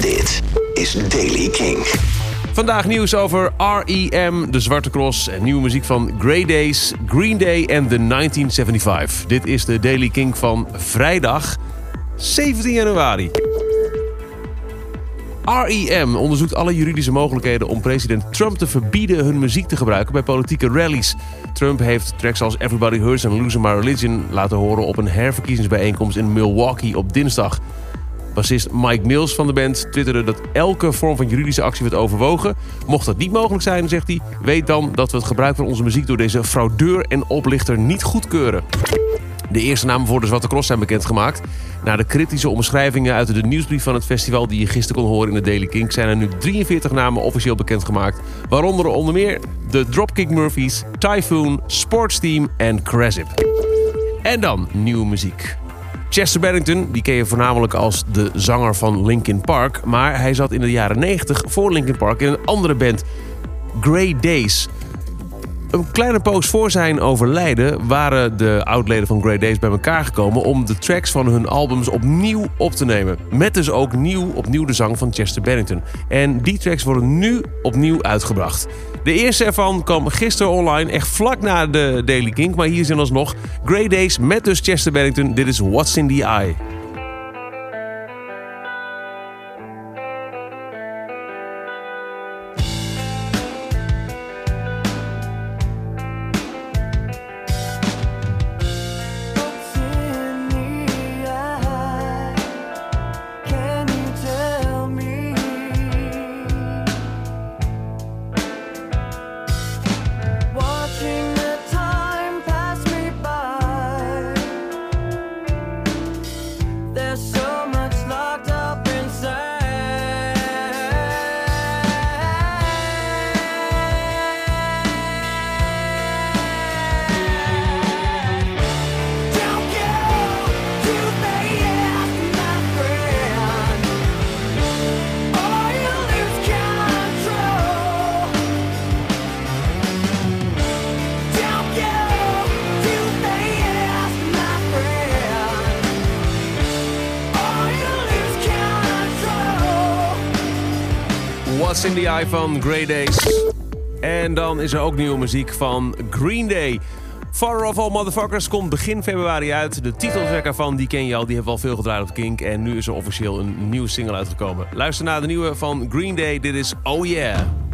Dit is Daily King. Vandaag nieuws over R.E.M., de Zwarte Cross en nieuwe muziek van Grey Days, Green Day en The 1975. Dit is de Daily King van vrijdag 17 januari. REM onderzoekt alle juridische mogelijkheden om president Trump te verbieden hun muziek te gebruiken bij politieke rallies. Trump heeft tracks als Everybody Hurts en Losing My Religion laten horen op een herverkiezingsbijeenkomst in Milwaukee op dinsdag. Bassist Mike Mills van de band twitterde dat elke vorm van juridische actie werd overwogen. Mocht dat niet mogelijk zijn, zegt hij, weet dan dat we het gebruik van onze muziek door deze fraudeur en oplichter niet goedkeuren. De eerste namen voor de Zwarte Cross zijn bekendgemaakt. Na de kritische omschrijvingen uit de nieuwsbrief van het festival die je gisteren kon horen in de Daily King zijn er nu 43 namen officieel bekendgemaakt. Waaronder onder meer de Dropkick Murphys, Typhoon, Sports Team en Cresip. En dan nieuwe muziek. Chester Bennington, die ken je voornamelijk als de zanger van Linkin Park. Maar hij zat in de jaren 90 voor Linkin Park in een andere band, Grey Days. Een kleine poos voor zijn overlijden waren de oudleden van Grey Days bij elkaar gekomen om de tracks van hun albums opnieuw op te nemen. Met dus ook nieuw opnieuw de zang van Chester Bennington. En die tracks worden nu opnieuw uitgebracht. De eerste ervan kwam gisteren online, echt vlak na de Daily Kink. Maar hier zijn alsnog Grey Days met dus Chester Bennington. Dit is What's in the Eye. What's in the Eye van Grey Days. En dan is er ook nieuwe muziek van Green Day. Far of All Motherfuckers komt begin februari uit. De titeltrack ervan, die ken je al, die heeft al veel gedraaid op Kink. En nu is er officieel een nieuwe single uitgekomen. Luister naar de nieuwe van Green Day. Dit is Oh Yeah.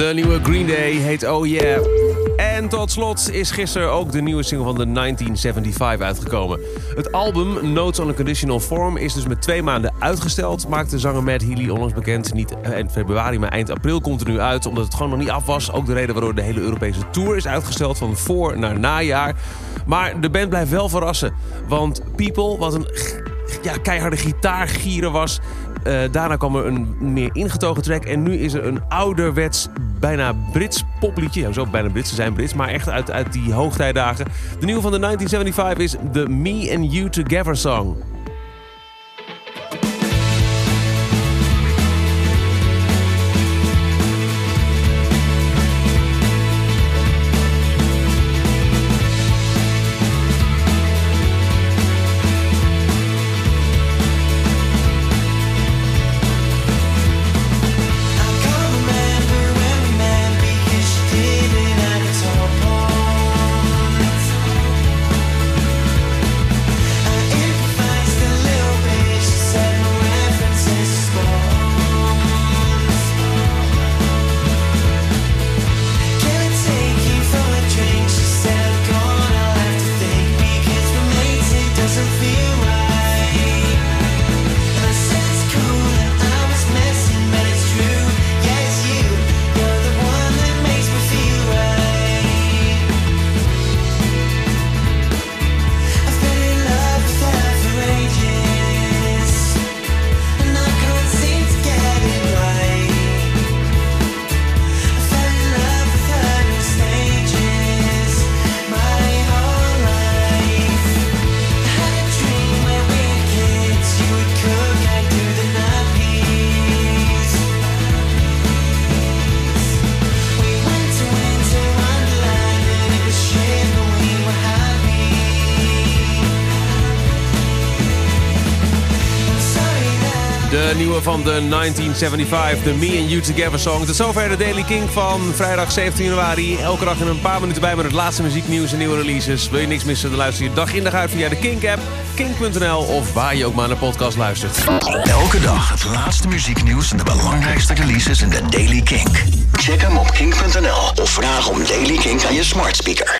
De nieuwe Green Day heet Oh Yeah. En tot slot is gisteren ook de nieuwe single van de 1975 uitgekomen. Het album Notes on a Conditional Form is dus met twee maanden uitgesteld. Maakte zanger Matt Healy onlangs bekend. Niet eind februari, maar eind april komt er nu uit. Omdat het gewoon nog niet af was. Ook de reden waardoor de hele Europese tour is uitgesteld van voor naar najaar. Maar de band blijft wel verrassen. Want People, wat een ja, keiharde gitaargieren was... Eh, daarna kwam er een meer ingetogen track. En nu is er een ouderwets, bijna Brits popliedje. Ja, zo bijna Brits, ze zijn Brits. Maar echt uit, uit die hoogtijdagen. De nieuwe van de 1975 is The Me and You Together song. De nieuwe van de 1975, de Me and You Together song. Tot zover de Daily King van vrijdag 17 januari. Elke dag in een paar minuten bij met het laatste muzieknieuws en nieuwe releases. Wil je niks missen, dan luister je dag in dag uit via de Kink-app, kink.nl of waar je ook maar naar podcast luistert. Elke dag het laatste muzieknieuws en de belangrijkste releases in de Daily Kink. Check hem op kink.nl of vraag om Daily Kink aan je smart speaker.